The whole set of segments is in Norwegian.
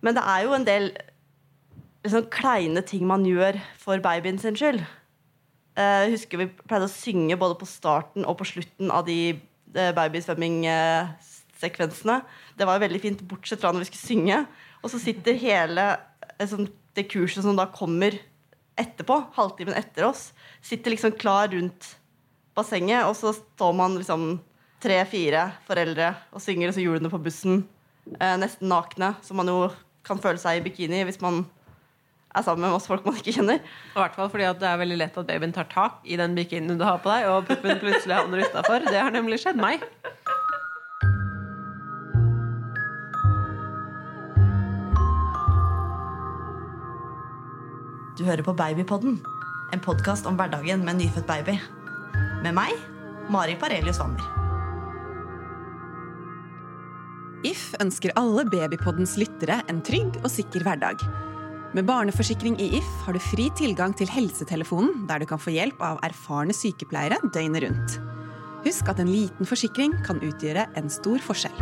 Men det er jo en del liksom, kleine ting man gjør for babyen sin skyld. Eh, Jeg husker vi pleide å synge både på starten og på slutten av de eh, babysvømming-sekvensene. Det var veldig fint, bortsett fra når vi skulle synge. Og så sitter hele eh, sånn, det kurset som da kommer etterpå, halvtimen etter oss, sitter liksom klar rundt bassenget, og så står man liksom tre-fire foreldre og synger, og så hjulene på bussen, eh, nesten nakne, som man jo kan føle seg i bikini hvis man er sammen med masse folk man ikke kjenner. I hvert fall fordi at det er veldig lett at babyen tar tak i den bikinien du har på deg, og puppen plutselig havner utafor. Det har nemlig skjedd meg. Du hører på Babypodden, en podkast om hverdagen med en nyfødt baby. Med meg, Mari Parelius Wammer. If ønsker alle Babypoddens lyttere en trygg og sikker hverdag. Med barneforsikring i If har du fri tilgang til helsetelefonen, der du kan få hjelp av erfarne sykepleiere døgnet rundt. Husk at en liten forsikring kan utgjøre en stor forskjell.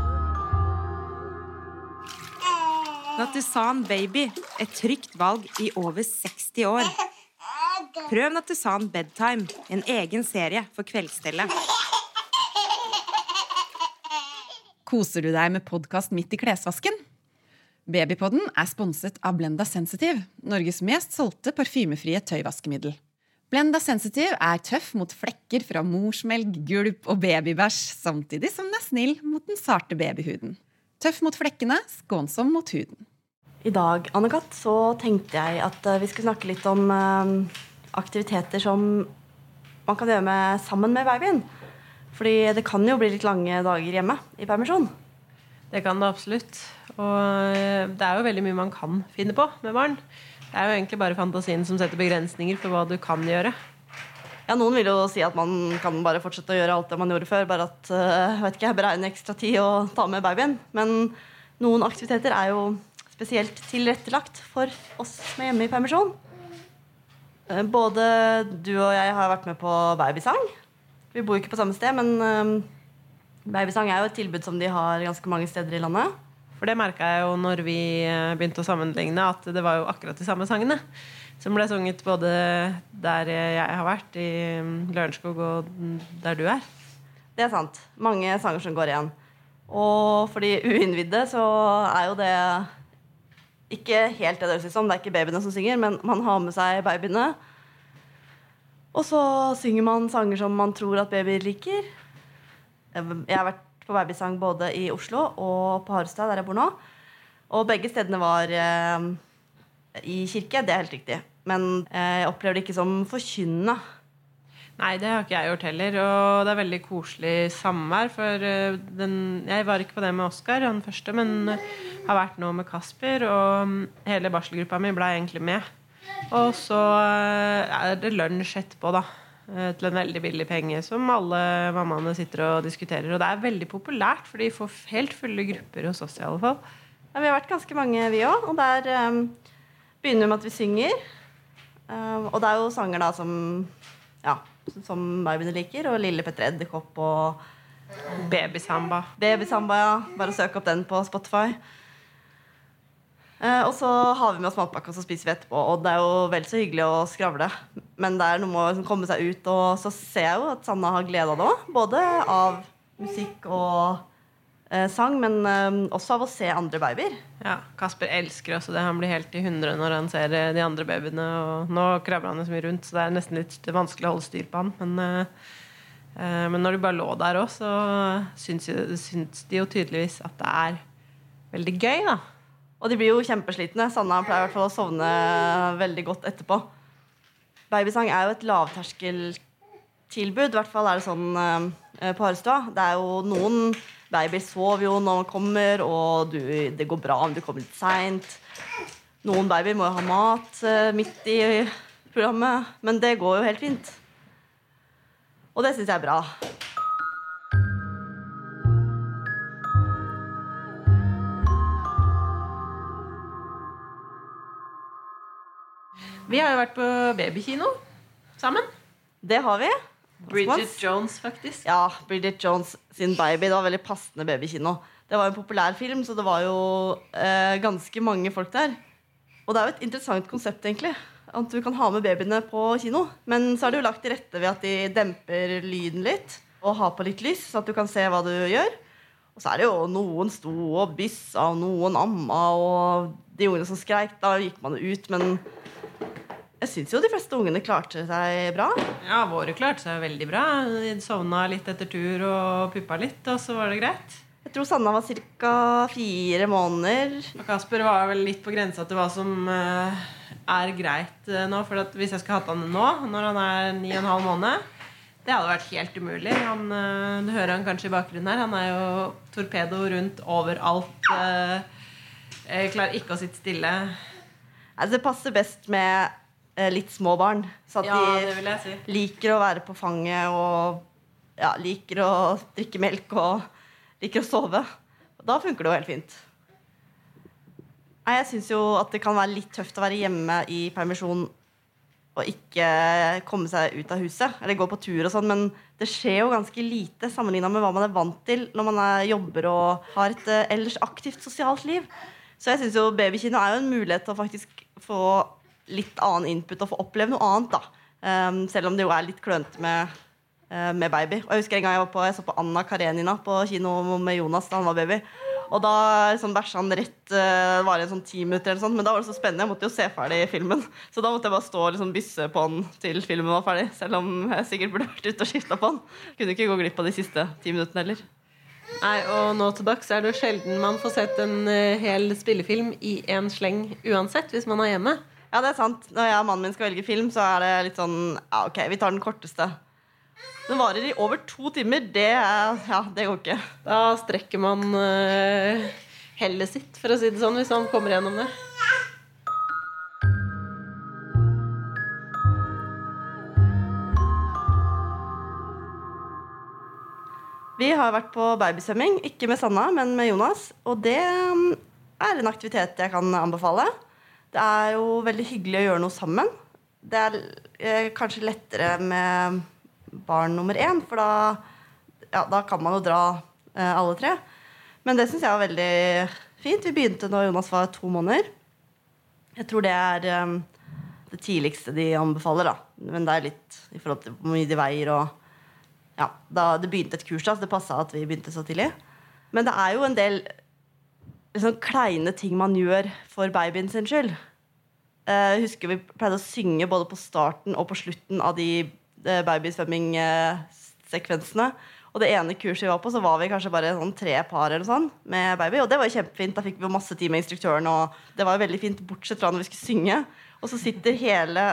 Nattusan Baby, et trygt valg i over 60 år. Prøv Nattusan Bedtime, en egen serie for kveldsstellet. Koser du deg med podkast midt i klesvasken? Babypodden er sponset av Blenda Sensitive, Norges mest solgte parfymefrie tøyvaskemiddel. Blenda Sensitive er tøff mot flekker fra morsmelk, gulp og babybæsj, samtidig som den er snill mot den sarte babyhuden. Tøff mot flekkene, skånsom mot huden. I dag Anne-Kat, så tenkte jeg at eh, vi skulle snakke litt om eh, aktiviteter som man kan gjøre med, sammen med babyen. Fordi det kan jo bli litt lange dager hjemme i permisjon. Det kan det absolutt. Og eh, det er jo veldig mye man kan finne på med barn. Det er jo egentlig bare fantasien som setter begrensninger for hva du kan gjøre. Ja, Noen vil jo si at man kan bare fortsette å gjøre alt det man gjorde før, bare at eh, vet ikke, beregne ekstra tid og ta med babyen. Men noen aktiviteter er jo spesielt tilrettelagt for oss er hjemme i permisjon. Eh, Både du og jeg har vært med på babysang. Vi bor jo ikke på samme sted, men eh, babysang er jo et tilbud som de har ganske mange steder i landet. For det merka jeg jo når vi eh, begynte å sammenligne, at det var jo akkurat de samme sangene. Som ble sunget både der jeg har vært, i mm, Lørenskog, og der du er. Det er sant. Mange sanger som går igjen. Og for de uinnvidde så er jo det ikke helt det det høres ut som. Det er ikke babyene som synger, men man har med seg babyene. Og så synger man sanger som man tror at babyer liker. Jeg har vært på babysang både i Oslo og på Harstad, der jeg bor nå. Og begge stedene var eh, i kirke. Det er helt riktig. Men eh, jeg opplever det ikke som forkynnende. Nei, det har ikke jeg gjort heller. Og det er veldig koselig samvær. For eh, den, jeg var ikke på det med Oskar, han første, men eh, har vært nå med Kasper. Og mm, hele barselgruppa mi ble egentlig med. Og så eh, er det lunsj etterpå, da. eh, Til en veldig billig penge, som alle mammaene sitter og diskuterer. Og det er veldig populært, for de får helt fulle grupper hos oss i alle fall. Ja, vi har vært ganske mange, vi òg. Og der um, begynner vi med at vi synger. Um, og det er jo sanger da som ja, som babyene liker. Og Lille Petter Edderkopp og Babysamba. Babysamba. ja. Bare søk opp den på Spotify. Eh, og så har vi med oss matpakke, og så spiser vi etterpå. Og det er jo vel så hyggelig å skravle, men det er noe med å liksom komme seg ut. Og så ser jeg jo at Sanna har glede av det òg. Både av musikk og eh, sang, men eh, også av å se andre babyer. Ja, Kasper elsker også det. Han blir helt i hundre når han ser de andre babyene. Og nå kravler han så mye rundt, så det er nesten litt vanskelig å holde styr på han. Men, eh, men når de bare lå der òg, så syns, syns de jo tydeligvis at det er veldig gøy, da. Og de blir jo kjempeslitne. Sanna pleier i hvert fall å sovne veldig godt etterpå. Babysang er jo et lavterskeltilbud. I hvert fall er det sånn eh, på Harestua. Det er jo noen babyer sover jo når man kommer, og du, det går bra om du kommer litt seint. Noen babyer må jo ha mat eh, midt i programmet, men det går jo helt fint. Og det syns jeg er bra. Vi har jo vært på babykino sammen. Det har vi. Bridget Jones, faktisk. Ja, Bridget Jones sin baby. Det var veldig passende babykino. Det var en populær film, så det var jo eh, ganske mange folk der. Og det er jo et interessant konsept, egentlig. At du kan ha med babyene på kino. Men så er det jo lagt til rette ved at de demper lyden litt. Og har på litt lys, så at du kan se hva du gjør. Og så er det jo noen sto og byssa, og noen amma, og de ungene som skreik, da gikk man ut. Men jeg syns jo de fleste ungene klarte seg bra. Ja, våre klarte seg veldig bra. De sovna litt etter tur og puppa litt, og så var det greit. Jeg tror Sanna var ca. fire måneder. Og Kasper var vel litt på grensa til hva som eh, er greit eh, nå. For at hvis jeg skulle hatt han nå, når han er ni og en halv måned Det hadde vært helt umulig. Han, eh, du hører han kanskje i bakgrunnen her. Han er jo torpedo rundt overalt. Jeg klarer ikke å sitte stille. Altså, det passer best med litt små barn. Så at Ja, de si. liker å være på fanget og ja, liker å drikke melk og liker å sove. Da funker det jo helt fint. Nei, jeg syns jo at det kan være litt tøft å være hjemme i permisjon og ikke komme seg ut av huset eller gå på tur og sånn, men det skjer jo ganske lite sammenligna med hva man er vant til når man er, jobber og har et eh, ellers aktivt sosialt liv. Så jeg syns jo babykino er jo en mulighet til å faktisk få litt annen input og få oppleve noe annet, da. Um, selv om det jo er litt klønete med, uh, med baby. Og jeg husker en gang jeg var på, jeg så på Anna Karenina på kino med Jonas da han var baby. Og da sånn, bæsja han rett uh, var i en sånn ti minutter, eller sånt, men da var det så spennende. Jeg måtte jo se ferdig filmen. Så da måtte jeg bare stå og liksom, bysse på han til filmen var ferdig. Selv om jeg sikkert burde vært ute og skifta på han. Kunne ikke gå glipp av de siste ti minuttene heller. Nei, og nå til dags er det jo sjelden man får sett en eh, hel spillefilm i en sleng uansett, hvis man er hjemme. Ja, det er sant. Når jeg og mannen min skal velge film, så er det litt sånn Ja, OK, vi tar den korteste. Den varer i over to timer. Det Ja, det går ikke. Da strekker man uh, hellet sitt, for å si det sånn, hvis man kommer gjennom det. Vi har vært på babysvømming, ikke med Sanna, men med Jonas. Og det mm, er en aktivitet jeg kan anbefale. Det er jo veldig hyggelig å gjøre noe sammen. Det er eh, kanskje lettere med barn nummer én, for da, ja, da kan man jo dra eh, alle tre. Men det syns jeg var veldig fint. Vi begynte når Jonas var to måneder. Jeg tror det er eh, det tidligste de anbefaler, da. Men det er litt i forhold til hvor mye de veier og ja, da det begynte et kurs, da, så det passa at vi begynte så tidlig. Men det er jo en del liksom, kleine ting man gjør for babyen sin skyld. Eh, Jeg husker vi pleide å synge både på starten og på slutten av de babysvømmingsekvensene. babysvømming-sekvensene. Og det ene kurset vi var på, så var vi kanskje bare sånn tre par eller sånn med baby. Og det var jo kjempefint. Da fikk vi masse tid med instruktøren, og det var jo veldig fint, bortsett fra når vi skulle synge. Og så sitter hele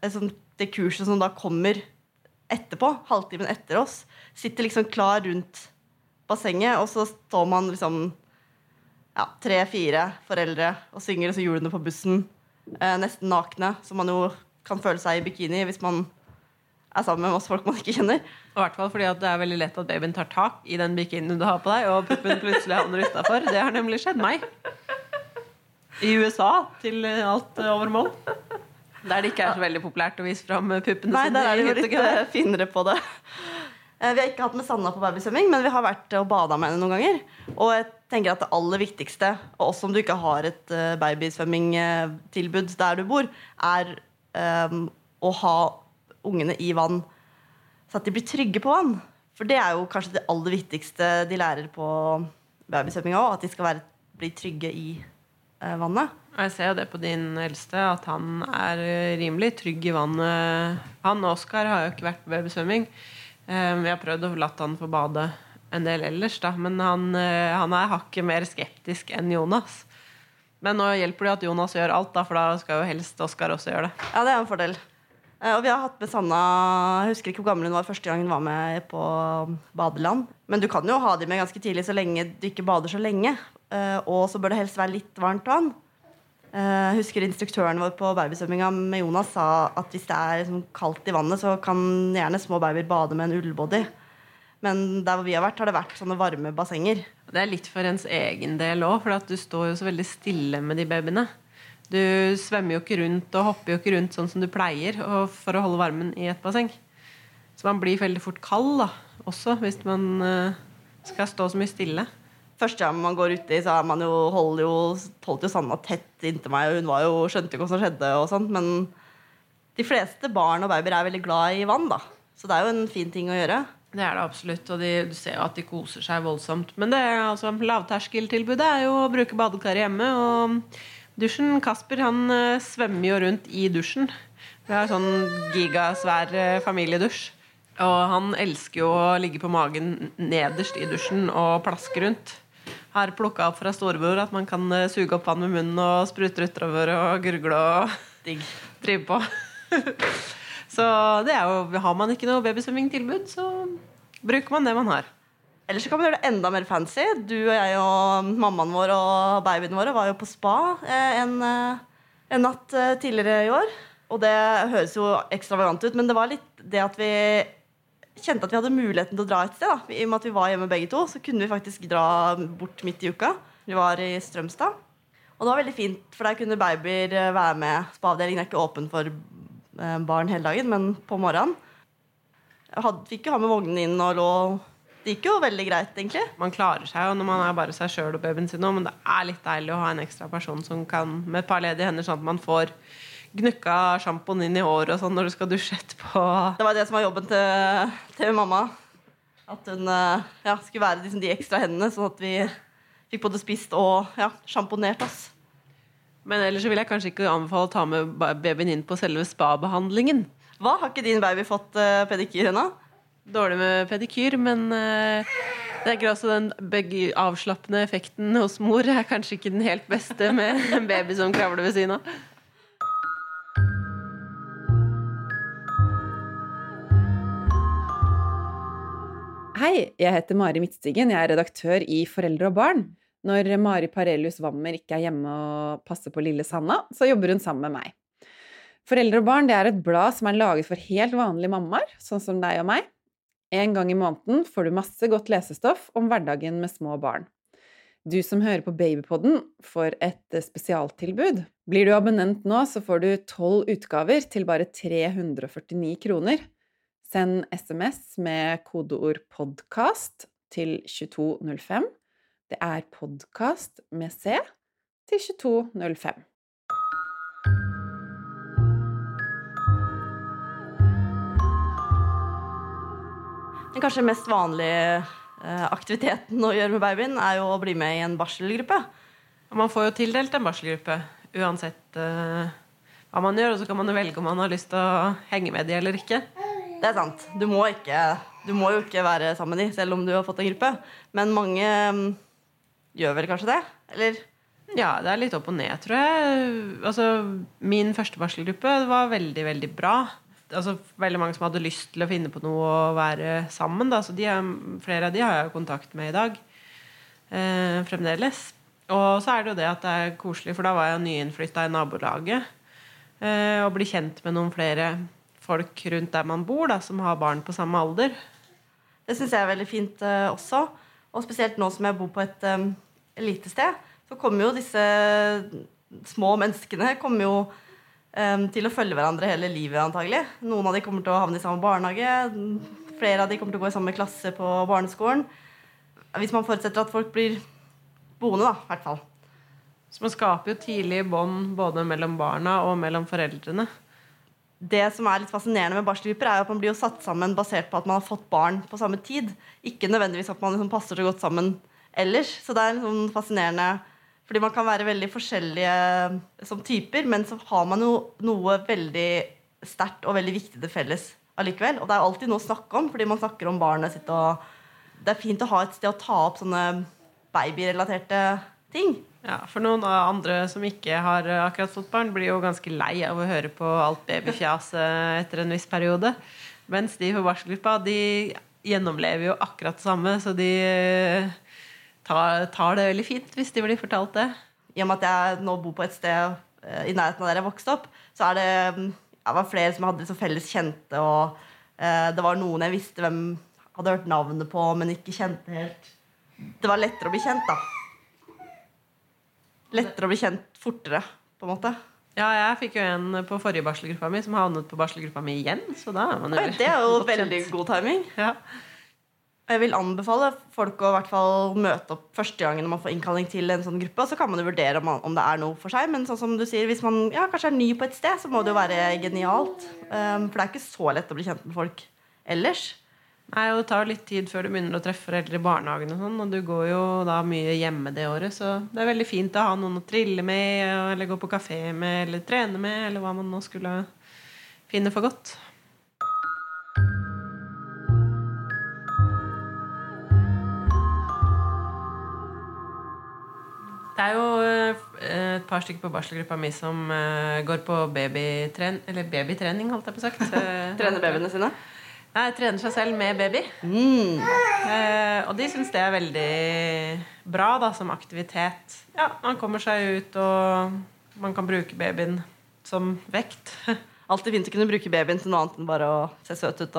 eh, sånn, det kurset som da kommer etterpå, halvtimen etter oss, sitter liksom klar rundt bassenget, og så står man liksom ja, tre-fire foreldre og synger disse julene på bussen, eh, nesten nakne, så man jo kan føle seg i bikini hvis man er sammen med masse folk man ikke kjenner. Og hvert fall fordi at det er veldig lett at babyen tar tak i den bikinien du har på deg, og puppen plutselig havner utafor. Det har nemlig skjedd meg. I USA til alt over mål. Der det ikke er så veldig populært å vise fram puppene Nei, sine der er det de jo litt eh, finere på det. Eh, Vi har ikke hatt med Sanna på babysvømming, men vi har vært og bada med henne noen ganger. Og jeg tenker at det aller viktigste, og også om du ikke har et eh, babysvømmingtilbud der du bor, er um, å ha ungene i vann så at de blir trygge på vann. For det er jo kanskje det aller viktigste de lærer på babysvømminga òg, at de skal være, bli trygge i uh, vannet. Jeg ser jo det på din eldste, at han er rimelig trygg i vannet. Han og Oskar har jo ikke vært på babysvømming. Eh, Vi har prøvd å latt han få bade en del ellers, da. Men han, eh, han er hakket mer skeptisk enn Jonas. Men nå hjelper det at Jonas gjør alt, da, for da skal jo helst Oskar også gjøre det. Ja, det er en fordel. Eh, Og vi har hatt med Sanna Jeg husker ikke hvor gammel hun var første gang hun var med på badeland. Men du kan jo ha de med ganske tidlig så lenge du ikke bader så lenge. Eh, Og så bør det helst være litt varmt vann. Eh, Jeg husker instruktøren vår på babysvømminga med Jonas sa at hvis det er liksom kaldt i vannet, så kan gjerne små babyer bade med en ullbody. Men der hvor vi har vært, har det vært sånne varme bassenger. Det er litt for ens egen del òg, for du står jo så veldig stille med de babyene. Du svømmer jo ikke rundt og hopper jo ikke rundt sånn som du pleier for å holde varmen i et basseng. Så man blir veldig fort kald da, også hvis man eh, skal stå så mye stille. Første gang man går uti, så er man jo, holder jo, holdt jo Sanna tett inntil meg, og hun jo, skjønte jo hva som skjedde. og sånt, Men de fleste barn og babyer er veldig glad i vann, da. Så det er jo en fin ting å gjøre. Det er det absolutt, og de, du ser jo at de koser seg voldsomt. Men det er altså, lavterskeltilbudet er jo å bruke badekaret hjemme. Og dusjen Kasper han eh, svømmer jo rundt i dusjen. Vi har sånn gigasvær eh, familiedusj. Og han elsker jo å ligge på magen nederst i dusjen og plaske rundt. Har plukka opp fra storebror at man kan eh, suge opp vann med munnen og sprute utover og gurgle og digg. Drive på. så det er jo Har man ikke noe babysvømmingtilbud, så bruker man det man har. Eller så kan man gjøre det enda mer fancy. Du og jeg og mammaen vår og babyene våre var jo på spa eh, en, eh, en natt tidligere i år. Og det høres jo ekstravagant ut, men det var litt det at vi kjente at vi hadde muligheten til å dra et sted. Da. I og med at vi var hjemme begge to, så kunne vi faktisk dra bort midt i uka. Vi var i Strømstad. Og det var veldig fint, for der kunne babyer være med. Spaavdelingen er ikke åpen for barn hele dagen, men på morgenen. Jeg hadde, fikk jo ha med vognen inn og lå Det gikk jo veldig greit, egentlig. Man klarer seg jo når man er bare seg sjøl og babyen sin, men det er litt deilig å ha en ekstra person som kan med et par ledige hender, sånn at man får gnukka sjampoen inn i håret og sånn når du skal dusje etterpå. Det var det som var jobben til, til mamma. At hun eh, ja, skulle være liksom, de ekstra hendene, sånn at vi fikk både spist og ja, sjamponert oss. Men ellers vil jeg kanskje ikke anbefale å ta med babyen inn på selve spabehandlingen. Hva? Har ikke din baby fått uh, pedikyr ennå? Dårlig med pedikyr, men uh, det er også den avslappende effekten hos mor er kanskje ikke den helt beste med en baby som kravler ved siden av. Hei, jeg heter Mari Midtstigen. Jeg er redaktør i Foreldre og barn. Når Mari Parelius Wammer ikke er hjemme og passer på lille Sanna, så jobber hun sammen med meg. Foreldre og barn er et blad som er laget for helt vanlige mammaer, sånn som deg og meg. En gang i måneden får du masse godt lesestoff om hverdagen med små barn. Du som hører på Babypodden, får et spesialtilbud. Blir du abonnent nå, så får du tolv utgaver til bare 349 kroner. Send SMS med kodeord 'podkast' til 2205. Det er 'podkast' med C til 2205. Den kanskje mest vanlige eh, aktiviteten å gjøre med babyen er jo å bli med i en barselgruppe. Man får jo tildelt en barselgruppe uansett uh, hva man gjør. Og så kan man jo velge om man har lyst til å henge med de eller ikke. Det er sant. Du må, ikke, du må jo ikke være sammen med de selv om du har fått en gruppe. Men mange um, gjør vel kanskje det? Eller? Ja, det er litt opp og ned, tror jeg. Altså, min første barselgruppe var veldig, veldig bra altså, veldig mange som hadde lyst til å finne på noe å være sammen. Da. Så er, flere av de har jeg kontakt med i dag. Eh, fremdeles. Og så er det jo det at det er koselig, for da var jeg nyinnflytta i nabolaget. Eh, og blir kjent med noen flere folk rundt der man bor, da, som har barn på samme alder. Det syns jeg er veldig fint uh, også. Og spesielt nå som jeg bor på et um, lite sted, så kommer jo disse små menneskene kommer jo um, til å følge hverandre hele livet, antagelig. Noen av de kommer til å havne i samme barnehage. Flere av de kommer til å gå i samme klasse på barneskolen. Hvis man forutsetter at folk blir boende, da, i hvert fall. Så man skaper jo tidlig bånd både mellom barna og mellom foreldrene. Det som er litt fascinerende med barselgrupper, er at man blir jo satt sammen basert på at man har fått barn på samme tid. Ikke nødvendigvis at man liksom passer så godt sammen ellers. Så det er liksom fascinerende fordi man kan være veldig forskjellige som typer, men så har man jo noe veldig sterkt og veldig viktig til felles allikevel. Og det er alltid noe å snakke om, fordi man snakker om barnet sitt. og Det er fint å ha et sted å ta opp sånne babyrelaterte ting. Ja, For noen andre som ikke har akkurat fått barn, blir jo ganske lei av å høre på alt babyfjaset etter en viss periode. Mens de på barselgruppa de gjennomlever jo akkurat det samme, så de tar, tar, det veldig fint hvis de blir fortalt det. I og med at jeg nå bor på et sted uh, i nærheten av der jeg vokste opp, så det mm, jeg var flere som hadde liksom felles kjente, og eh, det var noen jeg visste hvem hadde hørt navnet på, men ikke kjente helt. Det var lettere å bli kjent, da. Lettere å bli kjent fortere, på en måte. Ja, jeg fikk jo en på forrige barselgruppa mi som havnet på barselgruppa mi igjen. Så da er man jo Det er jo veldig god timing. Ja. Jeg vil anbefale folk å fall møte opp første gangen når man får innkalling til en sånn gruppe. Og så kan man jo vurdere om, man, om det er noe for seg. Men sånn som du sier, hvis man ja, kanskje er ny på et sted, så må det jo være genialt. Um, for det er ikke så lett å bli kjent med folk ellers. Nei, og Det tar litt tid før du begynner å treffe foreldre i barnehagen. Og sånn, og du går jo da mye hjemme det året, så det er veldig fint å ha noen å trille med, eller gå på kafé med, eller trene med, eller hva man nå skulle finne for godt. Det er jo eh, et par stykker på barselgruppa mi som eh, går på babytren eller babytrening, holdt jeg på sagt. Eh, Trener babyene sine. Nei, trener seg selv med baby. Mm. Eh, og de syns det er veldig bra da, som aktivitet. Ja, Man kommer seg ut, og man kan bruke babyen som vekt. Alltid fint å kunne bruke babyen til noe annet enn bare å se søt ut.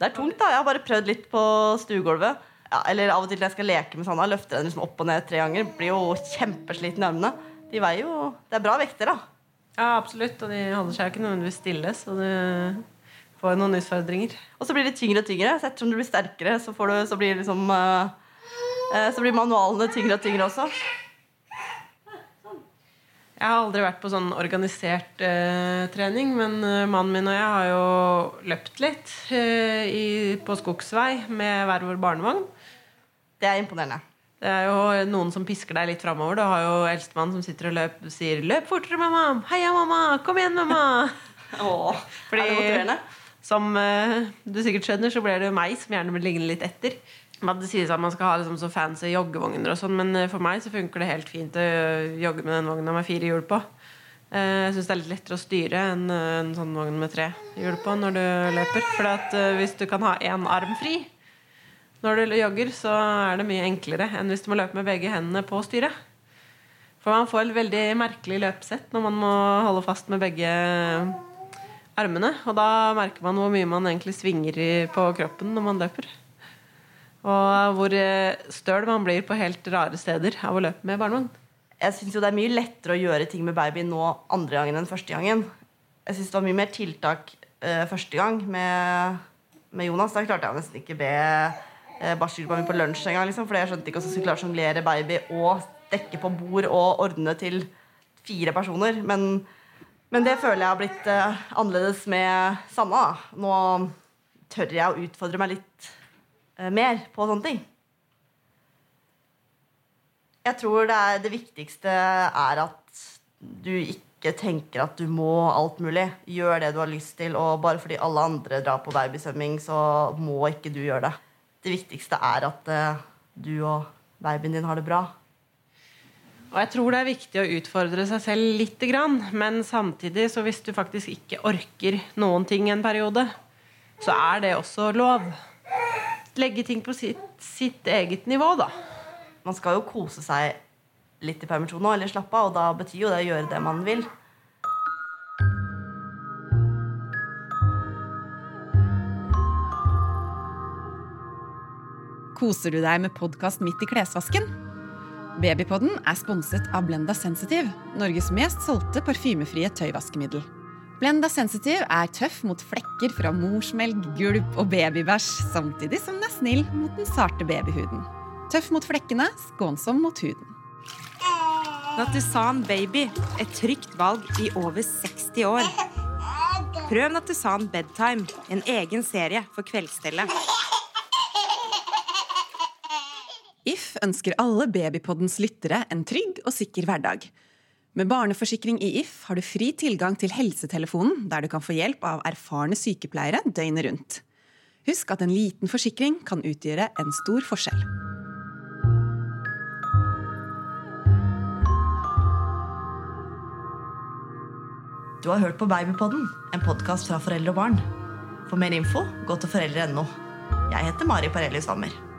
Det er tungt, da. Jeg har bare prøvd litt på stuegulvet. Ja, eller av og til jeg skal leke med Sanna, løfter den liksom opp og ned tre ganger. Blir jo kjempesliten i armene. De veier jo Det er bra vekter, da. Ja, absolutt. Og de holder seg jo ikke nødvendigvis stille, så du får noen utfordringer. Og så blir det tyngre og tyngre. Så ettersom du blir sterkere, så, får du, så blir liksom uh, uh, Så blir manualene tyngre og tyngre også. Jeg har aldri vært på sånn organisert uh, trening, men mannen min og jeg har jo løpt litt i, på skogsvei med hver vår barnevogn. Det er imponerende. Det er jo noen som pisker deg litt framover. Du har jo eldstemann som sitter og løp, sier 'Løp fortere, mamma! Heia, mamma! Kom igjen, mamma!' Åh, Fordi- er det motiverende? Som eh, du sikkert skjønner, så blir det jo meg som gjerne vil ligne litt etter. Det sies at man skal ha liksom så fancy joggevogner, og sånn, men eh, for meg så funker det helt fint å jogge med den vogna med fire hjul på. Eh, Jeg syns det er litt lettere å styre enn en sånn vogn med tre hjul på når du løper. For hvis du kan ha én arm fri når du jogger, så er det mye enklere enn hvis du må løpe med begge hendene på styret. For man får et veldig merkelig løpesett når man må holde fast med begge armene. Og da merker man hvor mye man egentlig svinger på kroppen når man løper. Og hvor eh, støl man blir på helt rare steder av å løpe med barnevogn. Jeg syns det er mye lettere å gjøre ting med baby nå andre gangen enn første gangen. Jeg syns det var mye mer tiltak uh, første gang med, med Jonas. Da klarte jeg nesten ikke be uh, barselgruppa mi på lunsj engang. Liksom, fordi jeg skjønte ikke hvordan jeg skulle klare sjonglere baby og dekke på bord og ordne til fire personer. Men, men det føler jeg har blitt eh, annerledes med Sanna. Nå tør jeg å utfordre meg litt eh, mer på sånne ting. Jeg tror det, er, det viktigste er at du ikke tenker at du må alt mulig. Gjør det du har lyst til, og bare fordi alle andre drar på babysvømming, så må ikke du gjøre det. Det viktigste er at eh, du og babyen din har det bra. Og jeg tror det er viktig å utfordre seg selv lite grann, men samtidig, så hvis du faktisk ikke orker noen ting en periode, så er det også lov. Legge ting på sitt, sitt eget nivå, da. Man skal jo kose seg litt i permisjon nå, eller slappe av, og da betyr jo det å gjøre det man vil. Koser du deg med podkast midt i klesvasken? Babypodden er sponset av Blenda Sensitive, Norges mest solgte parfymefrie tøyvaskemiddel. Blenda Sensitive er tøff mot flekker fra morsmelk, gulp og babybæsj, samtidig som den er snill mot den sarte babyhuden. Tøff mot flekkene, skånsom mot huden. Nattusan Baby, et trygt valg i over 60 år. Prøv Nattusan Bedtime, en egen serie for kveldsstellet. If ønsker alle Babypoddens lyttere en trygg og sikker hverdag. Med barneforsikring i If har du fri tilgang til helsetelefonen, der du kan få hjelp av erfarne sykepleiere døgnet rundt. Husk at en liten forsikring kan utgjøre en stor forskjell. Du har hørt på Babypodden, en podkast fra foreldre og barn. For mer info, gå til foreldre.no. Jeg heter Mari Parelli Stammer.